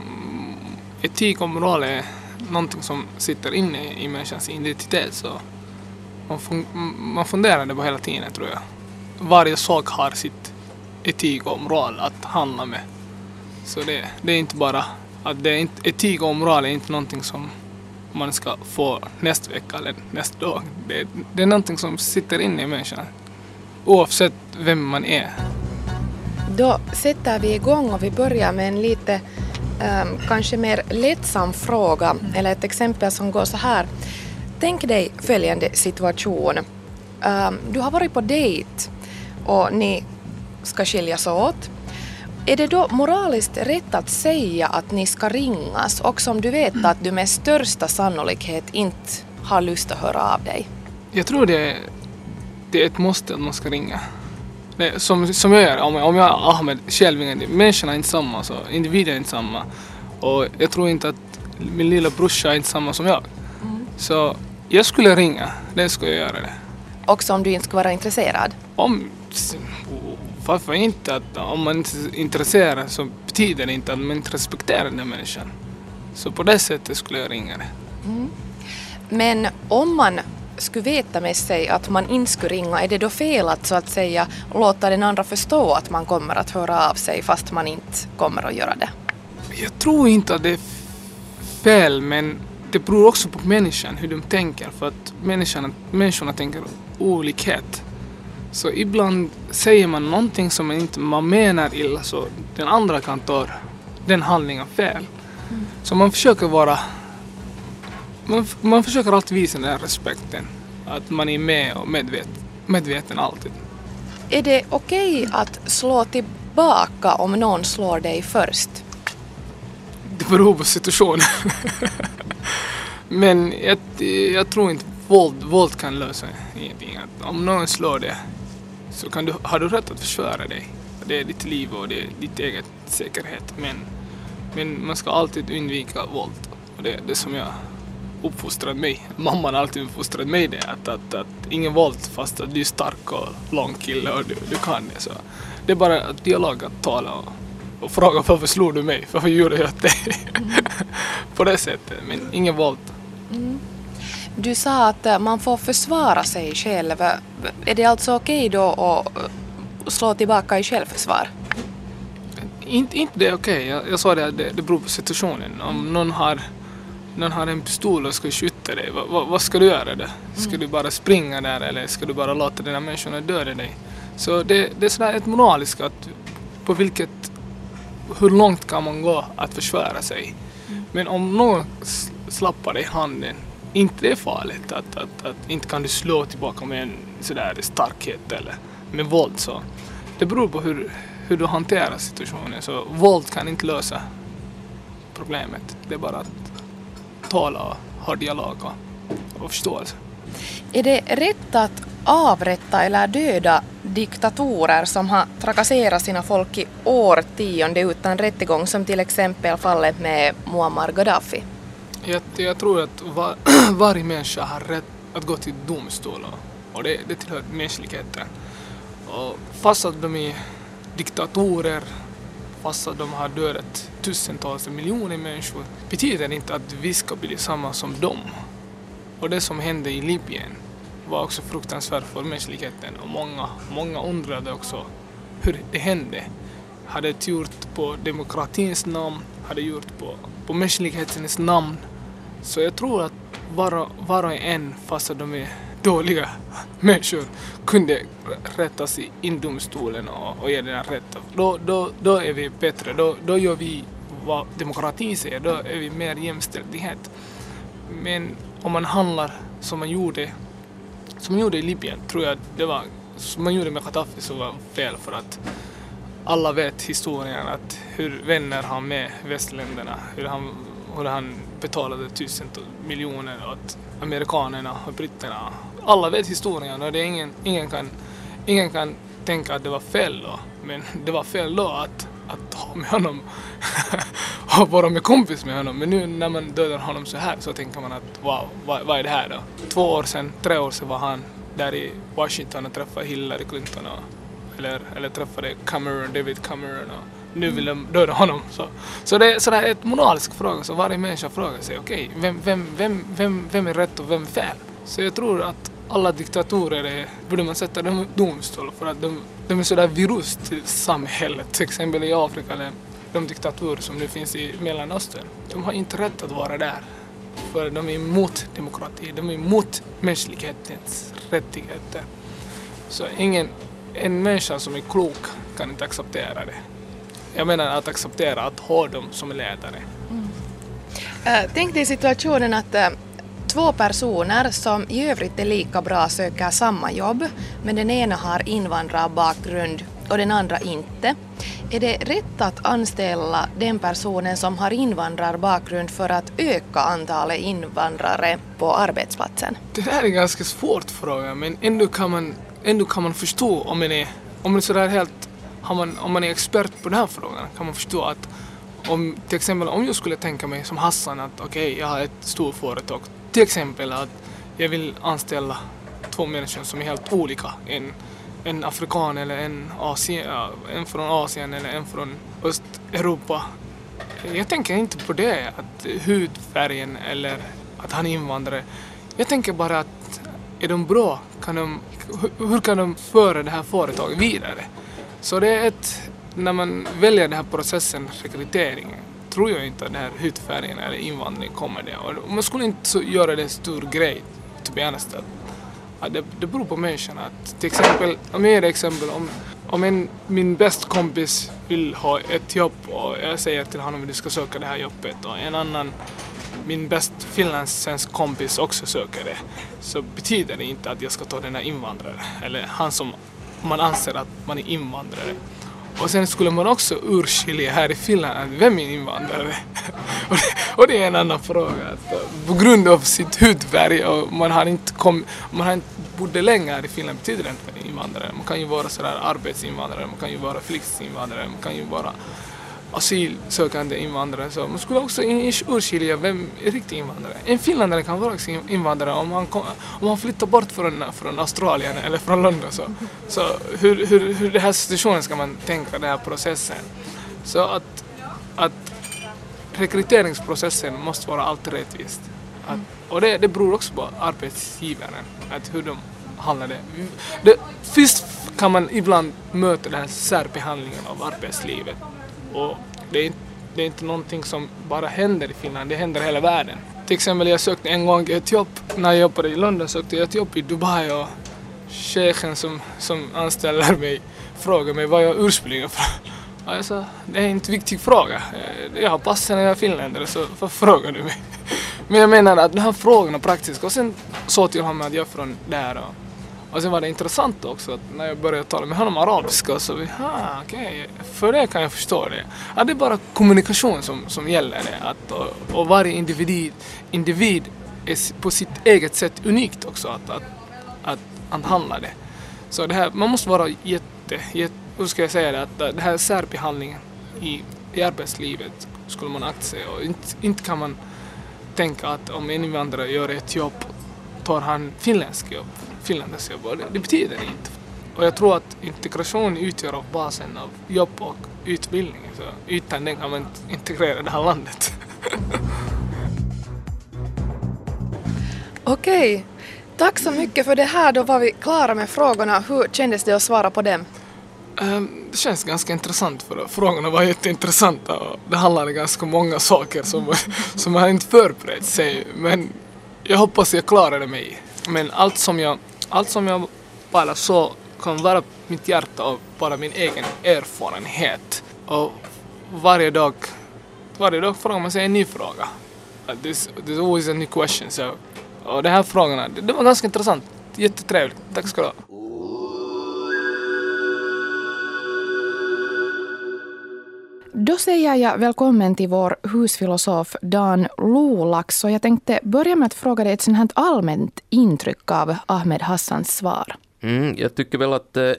etik och moral är någonting som sitter inne i människans identitet så man, fun man funderar det på hela tiden tror jag. Varje sak har sitt etik och moral att handla med. Så det, det är inte bara att det är inte, etik och moral är inte någonting som man ska få nästa vecka eller nästa dag. Det, det är någonting som sitter inne i människan. Oavsett vem man är. Då sätter vi igång och vi börjar med en lite um, kanske mer lättsam fråga eller ett exempel som går så här. Tänk dig följande situation. Um, du har varit på dejt och ni ska skiljas åt. Är det då moraliskt rätt att säga att ni ska ringas också om du vet att du med största sannolikhet inte har lust att höra av dig? Jag tror det, det är ett måste att man ska ringa. Det, som, som jag gör, om, om jag Ahmed själv, människorna är inte samma, så individer är inte samma. Och jag tror inte att min lilla brorsa är inte samma som jag. Mm. Så jag skulle ringa, det skulle jag göra det. Också om du inte skulle vara intresserad? Om, varför inte? Att om man inte är intresserad så betyder det inte att man inte respekterar den människan. Så på det sättet skulle jag ringa det. Mm. Men om man skulle veta med sig att man inte skulle ringa, är det då fel att så att säga låta den andra förstå att man kommer att höra av sig fast man inte kommer att göra det? Jag tror inte att det är fel men det beror också på människan hur de tänker för att människan, människorna tänker olikhet. Så ibland säger man någonting som man inte man menar illa så den andra kan ta den handlingen fel. Mm. Så man försöker vara man, man försöker alltid visa den här respekten. Att man är med och medvet, medveten alltid. Är det okej okay att slå tillbaka om någon slår dig först? Det beror på situationen. Men jag, jag, tror inte våld, våld kan lösa ingenting. om någon slår dig så kan du, har du rätt att försvara dig. Det är ditt liv och det är ditt eget säkerhet. Men, men man ska alltid undvika våld. Och det är det som jag uppfostrad mig. Mamman har alltid uppfostrat mig det att, att, att ingen våld fast att du är stark och lång kille och du, du kan det. Så det är bara att dialog att tala och, och fråga varför slog du mig? Varför gjorde jag det? Mm. På det sättet, men ingen våld. Mm. Du sa att eh, man får försvara sig själv. Är det alltså okej då att eh, slå tillbaka i självförsvar? Inte, inte det är okej. Jag, jag sa det att det, det beror på situationen. Om någon har, någon har en pistol och ska skjuta dig, vad, vad, vad ska du göra då? Ska Mm. du bara springa där eller ska du bara låta den här människan döda dig? Så det, det är sådär ett moraliskt att på vilket, hur långt kan man gå att försvara sig? Men om någon slappar dig i handen, inte det är farligt att, att, att inte kan du slå tillbaka med en sådär starkhet eller med våld så. Det beror på hur, hur du hanterar situationen. Så våld kan inte lösa problemet. Det är bara att tala och ha dialog och, och förståelse. Är det rätt att avrätta eller döda diktatorer som har trakasserat sina folk i årtionde utan rättegång som till exempel fallet med Muammar Gaddafi? Jag, jag tror att var, varje människa har rätt att gå till domstol och, och det, det tillhör mänskligheten. Och fast att de är diktatorer, fast de har dödat tusentals miljoner människor, betyder inte att vi ska bli samma som dem. Och det som hände i Libyen var också fruktansvärt för mänskligheten och många, många undrade också hur det hände. Hade det gjort på demokratins namn, hade det gjort på, på mänsklighetens namn. Så jag tror att var och, var och en, fast de är dåliga människor, kunde rättas i in domstolen och, och ge den rätt. Då, då, då är vi bättre, då, då gör vi vad demokratin säger, då är vi mer jämställdhet. Men om man handlar som man gjorde, som man gjorde i Libyen, tror jag det var, som man gjorde med Gaddafi så var fel för att alla vet historien att hur vänner han med västländerna, hur han, hur han betalade tusentals miljoner åt amerikanerna och britterna. Alla vet historien och det är ingen, ingen, kan, ingen kan tänka att det var fel då. Men det var fel då att, att ha med honom och vara med kompis med honom. Men nu när man dödar honom så här så tänker man att wow, vad, vad är det här då? Två år sedan, tre år sedan var han där i Washington och träffade Hillary Clinton och eller, eller träffade Cameron, David Cameron och nu vill de döda honom. Så, så det är sådär ett moralisk fråga, så varje människa frågar sig okej, vem, vem, vem, vem, vem är rätt och vem är fel? Så jag tror att alla diktatorer är, borde man sätta dem i domstol för att de, de är sådär virus till samhället. Till exempel i Afrika, eller de diktatorer som nu finns i Mellanöstern. De har inte rätt att vara där. För de är emot demokrati, de är emot mänsklighetens rättigheter. Så ingen, en människa som är klok kan inte acceptera det. Jag menar att acceptera att ha dem som ledare. Äh, Tänk dig situationen att uh två personer som i övrigt är lika bra söker samma jobb, men den ena har invandrarbakgrund och den andra inte. Är det rätt att anställa den personen som har invandrarbakgrund för att öka antalet invandrare på arbetsplatsen? Det här är en ganska svår fråga men ändå kan man, ändå kan man förstå om man är, om man är sådär helt, man, om man är expert på den här frågan kan man förstå att om till exempel om jag skulle tänka mig som Hassan att okej jag har ett stort företag till exempel att jag vill anställa två människor som är helt olika. En, en afrikan eller en, Asien, äh, en från Asien eller en från Östeuropa. Jag tänker inte på det, att hudfärgen eller att han är invandrare. Jag tänker bara att är de bra? Kan de, hur- hur kan de föra det här företaget vidare? Så det är ett, när man väljer den här processen, rekryteringen, tror jag inte att den här hudfärgen eller invandring kommer det. Och man skulle inte göra det en stor grej, to be honest. Att, att det, det beror på människan. Att, till exempel, om jag ger ett exempel, om, om en, min bästa kompis vill ha ett jobb och jag säger till honom att du ska söka det här jobbet och en annan min bäst finlandssvensk kompis också söker det så betyder det inte att jag ska ta den här invandraren. eller han som man anser att man är invandrare. Och sen skulle man också urskilja här i Finland att vem är invandrare? och, det, och det är en annan fråga. Eh, på grund av sitt hudfärg och man har inte kommit, man har inte bott länge här i Finland betyder det inte att man är invandrare. Man kan ju vara sådär arbetsinvandrare, man kan ju vara flyktinginvandrare, man kan ju vara asylsökande invandrare. Så man skulle också urskilja vem är riktig invandrare. En finländare kan vara också invandrare om han, kom, om han flyttar bort från, från Australien eller från London. Så, så hur, hur, hur den här situationen ska man tänka, den här processen. Så att, att rekryteringsprocessen måste vara alltid rättvist. Att Och det, det beror också på arbetsgivaren, att hur de handlar det. det. Först kan man ibland möta den här särbehandlingen av arbetslivet. Och det är, det är inte någonting som bara händer i Finland, det händer i hela världen. Till exempel jag sökte en gång ett jobb, när jag jobbade i London sökte jag ett jobb i Dubai och chefen som, som anställer mig frågade mig var jag ursprungligen från. Och jag sa, det är inte en viktig fråga. Eh, jag har passen när jag är finländare så varför frågar du mig? Men jag menar att de här frågorna praktiska och sen sa till honom att jag är från där och, och sen var det intressant också att när jag började tala med honom arabiska så vi, ah, okej, okay, för det kan jag förstå det. Att det är bara kommunikation som, som gäller det. Att, och, och varje individ, individ är på sitt eget sätt unikt också att, att, att, att handla det. Så det här, man måste vara jätte, jätte hur ska jag säga det, att den här särbehandlingen i, i arbetslivet skulle man akta sig och inte, inte kan man tänka att om en invandrare gör ett jobb tar han finländsk jobb, finländsk jobb och det, det betyder det inte. Och jag tror att integration utgör av basen av jobb och utbildning. Så utan den kan man inte integrera det här landet. Okej, tack så mycket för det här. Då var vi klara med frågorna. Hur kändes det att svara på dem? Ehm, det känns ganska intressant för frågorna var jätteintressanta och det handlade ganska många saker som, som jag inte förberett sig men jag hoppas jag klarade mig. Men allt som jag, allt som jag bara så kan vara mitt hjärta och bara min egen erfarenhet. Och varje dag, varje dag frågar man sig en ny fråga. Äh, there's, there's always a new question. So, och de här frågorna, det, det var ganska intressant. Jättetrevligt. Tack ska du ha. Då säger jag välkommen till vår husfilosof Dan Lolax. Och jag tänkte börja med att fråga dig ett sånt här allmänt intryck av Ahmed Hassans svar. Mm, jag tycker väl att eh,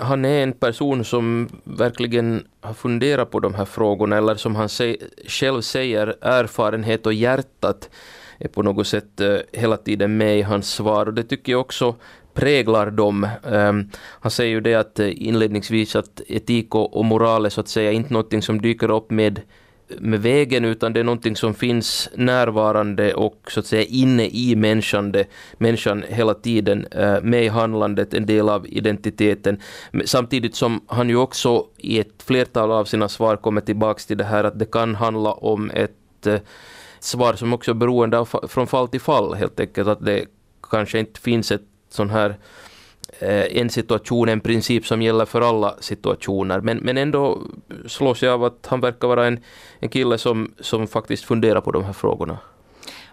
han är en person som verkligen har funderat på de här frågorna eller som han se, själv säger, erfarenhet och hjärtat är på något sätt eh, hela tiden med i hans svar. Och det tycker jag också präglar dem. Um, han säger ju det att eh, inledningsvis att etik och, och moral är så att säga inte någonting som dyker upp med med vägen utan det är någonting som finns närvarande och så att säga inne i människan, det, människan hela tiden uh, med i handlandet, en del av identiteten. Samtidigt som han ju också i ett flertal av sina svar kommer tillbaks till det här att det kan handla om ett uh, svar som också är beroende av, från fall till fall helt enkelt, att det kanske inte finns ett sån här eh, en situation, en princip som gäller för alla situationer. Men, men ändå slås jag av att han verkar vara en, en kille som, som faktiskt funderar på de här frågorna.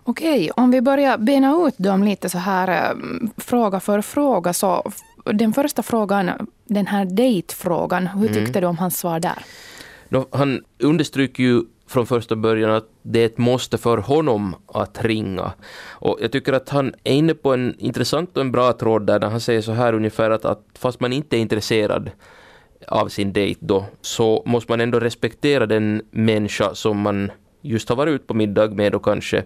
Okej, om vi börjar bena ut dem lite så här eh, fråga för fråga. Så den första frågan, den här dejtfrågan, hur mm. tyckte mm. du om hans svar där? Han understryker ju från första början att det är ett måste för honom att ringa. Och jag tycker att han är inne på en intressant och en bra tråd där, när han säger så här ungefär att, att fast man inte är intresserad av sin dejt då, så måste man ändå respektera den människa som man just har varit ut på middag med och kanske.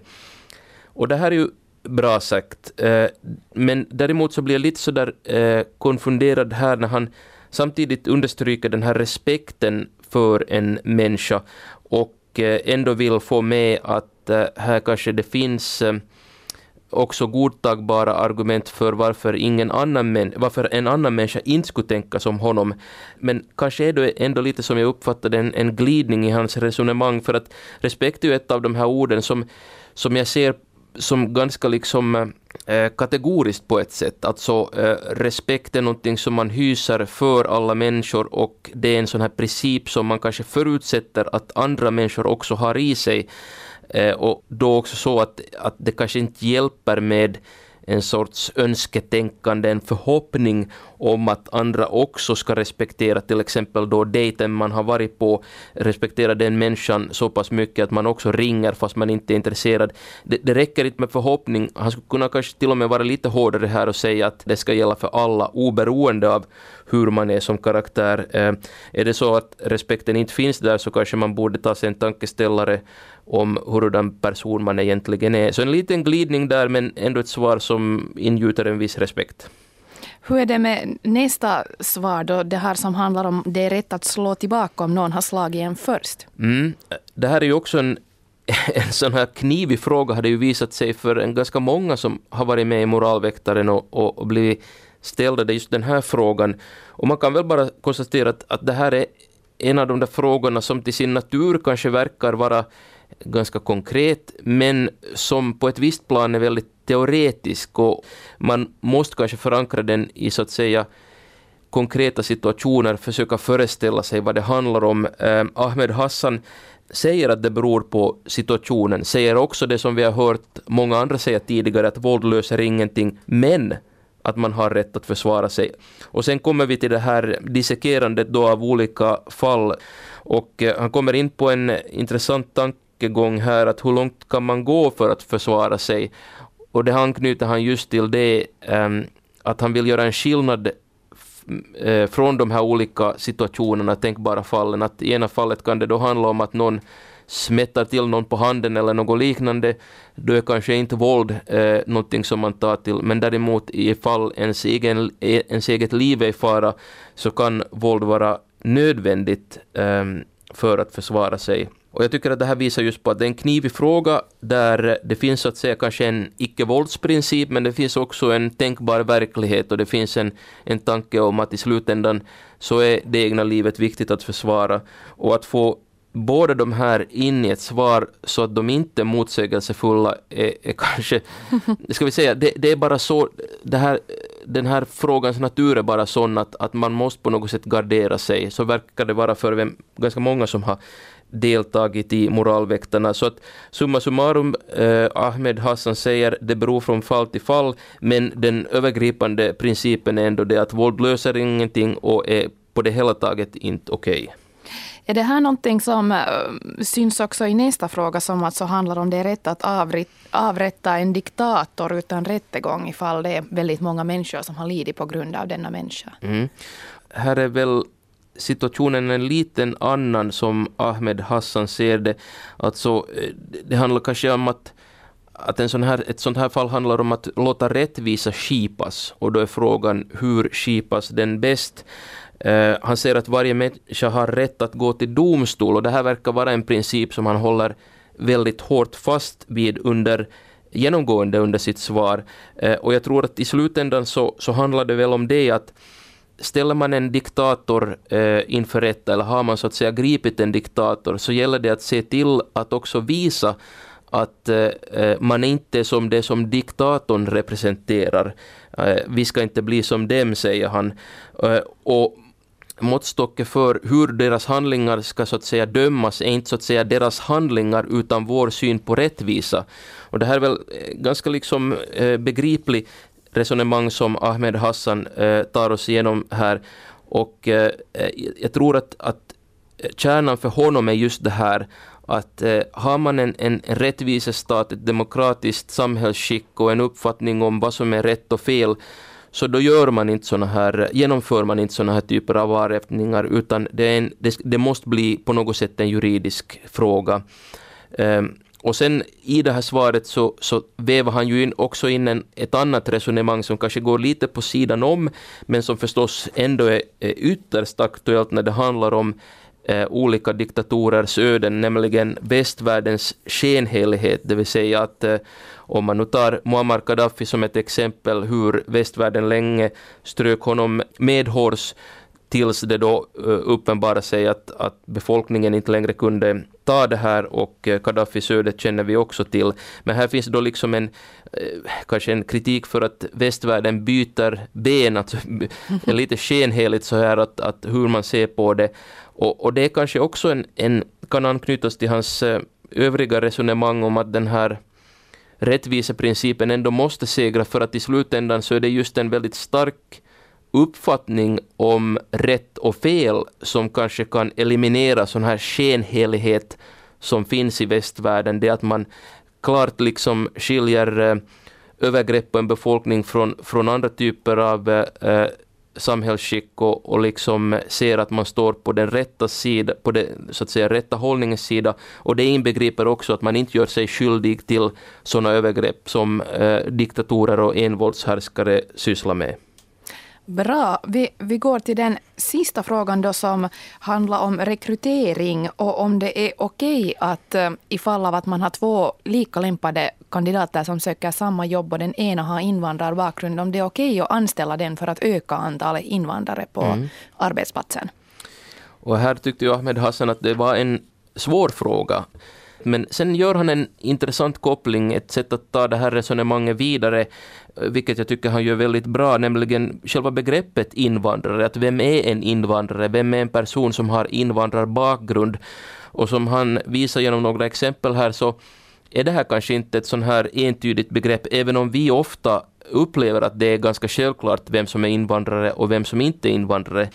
Och det här är ju bra sagt. Eh, men däremot så blir jag lite sådär eh, konfunderad här när han samtidigt understryker den här respekten för en människa och Eh, ändå vill få med att eh, här kanske det finns eh, också godtagbara argument för varför, ingen annan män, varför en annan människa inte skulle tänka som honom. Men kanske är det ändå lite som jag uppfattade en, en glidning i hans resonemang för att respekt är ju ett av de här orden som, som jag ser som ganska liksom Eh, kategoriskt på ett sätt. Alltså eh, respekt är någonting som man hyser för alla människor och det är en sån här princip som man kanske förutsätter att andra människor också har i sig. Eh, och då också så att, att det kanske inte hjälper med en sorts önsketänkande, en förhoppning om att andra också ska respektera till exempel då dejten man har varit på, respektera den människan så pass mycket att man också ringer fast man inte är intresserad. Det, det räcker inte med förhoppning, han skulle kunna kanske till och med vara lite hårdare här och säga att det ska gälla för alla oberoende av hur man är som karaktär. Eh, är det så att respekten inte finns där så kanske man borde ta sig en tankeställare om hurdan person man egentligen är. Så en liten glidning där men ändå ett svar som ingjuter en viss respekt. Hur är det med nästa svar då, det här som handlar om det är rätt att slå tillbaka om någon har slagit en först? Mm. Det här är ju också en en sån här knivig fråga hade ju visat sig för en ganska många som har varit med i Moralväktaren och, och, och blivit ställda just den här frågan. Och man kan väl bara konstatera att, att det här är en av de där frågorna som till sin natur kanske verkar vara ganska konkret, men som på ett visst plan är väldigt teoretisk och man måste kanske förankra den i så att säga konkreta situationer, försöka föreställa sig vad det handlar om. Eh, Ahmed Hassan säger att det beror på situationen, säger också det som vi har hört många andra säga tidigare, att våld löser ingenting, men att man har rätt att försvara sig. Och sen kommer vi till det här dissekerandet då av olika fall och eh, han kommer in på en intressant tanke tankegång här att hur långt kan man gå för att försvara sig? Och det anknyter han just till det um, att han vill göra en skillnad eh, från de här olika situationerna, tänkbara fallen. Att i ena fallet kan det då handla om att någon smättar till någon på handen eller något liknande, då är kanske inte våld eh, någonting som man tar till, men däremot i fall ens, egen, e-, ens eget liv är i fara så kan våld vara nödvändigt eh, för att försvara sig. Och jag tycker att det här visar just på att det är en knivig fråga där det finns så att säga kanske en icke-våldsprincip men det finns också en tänkbar verklighet och det finns en, en tanke om att i slutändan så är det egna livet viktigt att försvara. Och att få båda de här in i ett svar så att de inte är motsägelsefulla är, är kanske, ska vi säga, det, det, är bara så, det här, den här frågans natur är bara sån att, att man måste på något sätt gardera sig. Så verkar det vara för vem, ganska många som har deltagit i moralväktarna. Så att summa summarum, eh, Ahmed Hassan säger det beror från fall till fall, men den övergripande principen är ändå det att våld löser ingenting och är på det hela taget inte okej. Okay. Är det här någonting som äh, syns också i nästa fråga som alltså handlar om det är rätt att avrätta en diktator utan rättegång ifall det är väldigt många människor som har lidit på grund av denna människa? Mm. Här är väl situationen en liten annan som Ahmed Hassan ser det. Alltså, eh, det handlar kanske om att att en sån här, ett sånt här fall handlar om att låta rättvisa skipas och då är frågan hur skipas den bäst? Eh, han säger att varje människa har rätt att gå till domstol och det här verkar vara en princip som han håller väldigt hårt fast vid under genomgående under sitt svar. Eh, och jag tror att i slutändan så, så handlar det väl om det att ställer man en diktator eh, inför rätta eller har man så att säga gripit en diktator så gäller det att se till att också visa att man inte är som det som diktatorn representerar. vi ska inte bli som dem, säger han. och måttstocken för hur deras handlingar ska så att säga dömas är inte så att säga deras handlingar utan vår syn på rättvisa. Och det här är väl eh, ganska liksom eh, begriplig resonemang som Ahmed Hassan eh, tar oss igenom här. Och jag tror att, att kärnan för honom är just det här att eh, har man en, en rättvisestat, ett demokratiskt samhällsskick och en uppfattning om vad som är rätt och fel så då gör man inte såna här, genomför man inte sådana här typer av avrättningar utan det, en, det, det, måste bli på något sätt en juridisk fråga. Um, och sen i det här svaret så, så väver han ju in också in en, ett annat resonemang som kanske går lite på sidan om, men som förstås ändå är, är ytterst aktuellt när det handlar om eh, olika diktatorers öden, nämligen västvärldens skenhelighet, det vill säga att eh, om man nu tar Muammar Gaddafi som ett exempel hur västvärlden länge strök honom medhårs tills det då eh, uppenbarade sig att, att befolkningen inte längre kunde ta det här och eh, uh, Gaddafis öde känner vi också till. Men här finns då liksom en, kanske en kritik för att västvärlden byter ben, alltså är lite skenheligt så här att, att hur man ser på det. Och, och det är kanske också en, en kan anknytas till hans övriga resonemang om att den här rättviseprincipen ändå måste segra för att i slutändan så är det just en väldigt stark uppfattning om rätt och fel som kanske kan eliminera sån här skenhelighet som finns i västvärlden. Det att man klart liksom skiljer eh, övergrepp på en befolkning från, från andra typer av eh, eh, samhällsskick och, och liksom ser att man står på den rätta sida, på den så att säga rätta hållningens sida och det inbegriper också att man inte gör sig skyldig till sådana övergrepp som eh, diktatorer och envåldshärskare sysslar med. Bra. Vi, vi går till den sista frågan då som handlar om rekrytering och om det är okej att uh, ifall av att man har två lika lämpade kandidater som söker samma jobb och den ena har invandrarbakgrund, om det är okej att anställa den för att öka antalet invandrare på mm. arbetsplatsen. Och här tyckte ju Ahmed Hassan att det var en svår fråga. Men sen gör han en intressant koppling, ett sätt att ta det här resonemanget vidare, eh, vilket jag tycker han gör väldigt bra, nämligen själva begreppet invandrare. Att vem är en invandrare? Vem är en person som har invandrarbakgrund? Och som han visar genom några exempel här så är det här kanske inte ett sån här entydigt begrepp, även om vi ofta upplever att det är ganska självklart vem som är invandrare och vem som inte är invandrare.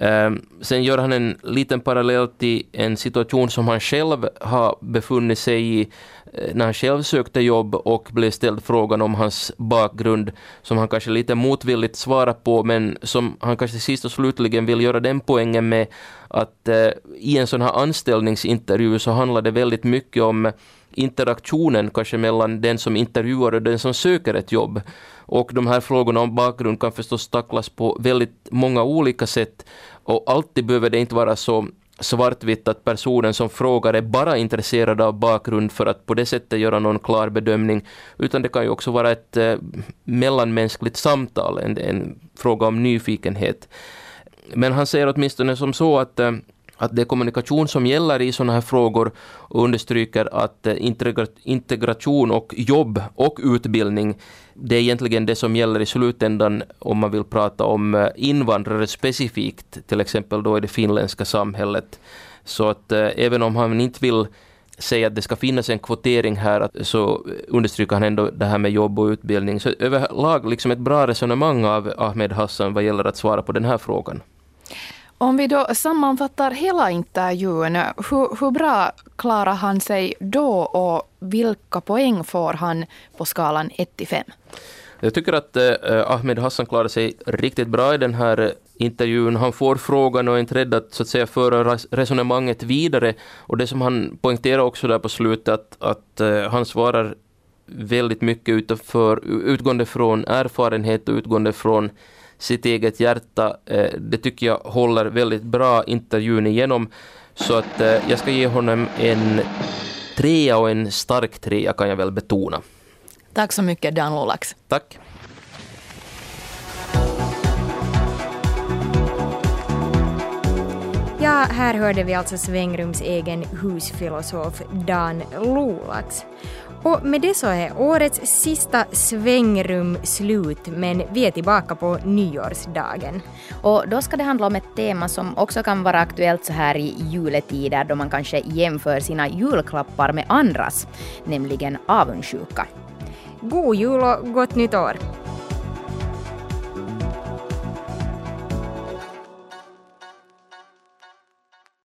Ehm, sen gör han en liten parallell till en situation som han själv har befunnit sig i eh, när han själv sökte jobb och blev ställd frågan om hans bakgrund som han kanske lite motvilligt svarar på men som han kanske sist och slutligen vill göra den poängen med att eh, i en sån här anställningsintervju så handlar det väldigt mycket om interaktionen kanske mellan den som intervjuar och den som söker ett jobb. Och de här frågorna om bakgrund kan förstås tacklas på väldigt många olika sätt och alltid behöver det inte vara så svartvitt att personen som frågar är bara intresserad av bakgrund för att på det sättet göra någon klar bedömning, utan det kan ju också vara ett eh, mellanmänskligt samtal, en, en fråga om nyfikenhet. Men han säger åtminstone som så att eh, att det är kommunikation som gäller i sådana här frågor och understryker att eh, integra integration och jobb och utbildning det är egentligen det som gäller i slutändan om man vill prata om eh, invandrare specifikt, till exempel då i det finländska samhället. Så att eh, även om han inte vill säga att det ska finnas en kvotering här så understryker han ändå det här med jobb och utbildning. Så överlag liksom ett bra resonemang av Ahmed Hassan vad gäller att svara på den här frågan. Om vi då sammanfattar hela intervjun, hur, hur bra klarar han sig då och vilka poäng får han på skalan 1 till 5? Jag tycker att eh, eh, Ahmed Hassan klarar sig riktigt bra i den här eh, intervjun. Han får frågan och är inte rädd att, så att säga, föra resonemanget vidare. Och det som han poängterar också där på slutet, att, att eh, han svarar väldigt mycket utanför, utgående från erfarenhet och utgående från sitt eget hjärta. Eh, det tycker jag håller väldigt bra intervjun igenom. Så att eh, jag ska ge honom en trea och en stark trea kan jag väl betona. Tack så mycket Dan Lolax. Tack. Ja, här hörde vi alltså Svängrums egen husfilosof Dan Lolax. Och med det så är årets sista svängrum slut, men vi är tillbaka på nyårsdagen. Och då ska det handla om ett tema som också kan vara aktuellt så här i juletider då man kanske jämför sina julklappar med andras, nämligen avundsjuka. God jul och gott nytt år!